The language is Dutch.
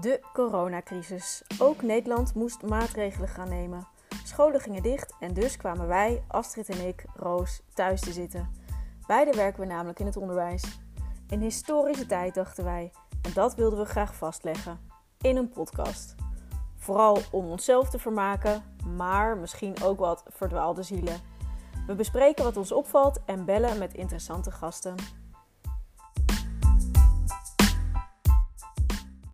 De coronacrisis. Ook Nederland moest maatregelen gaan nemen. Scholen gingen dicht en dus kwamen wij, Astrid en ik, Roos, thuis te zitten. Beide werken we namelijk in het onderwijs. Een historische tijd dachten wij en dat wilden we graag vastleggen in een podcast. Vooral om onszelf te vermaken, maar misschien ook wat verdwaalde zielen. We bespreken wat ons opvalt en bellen met interessante gasten.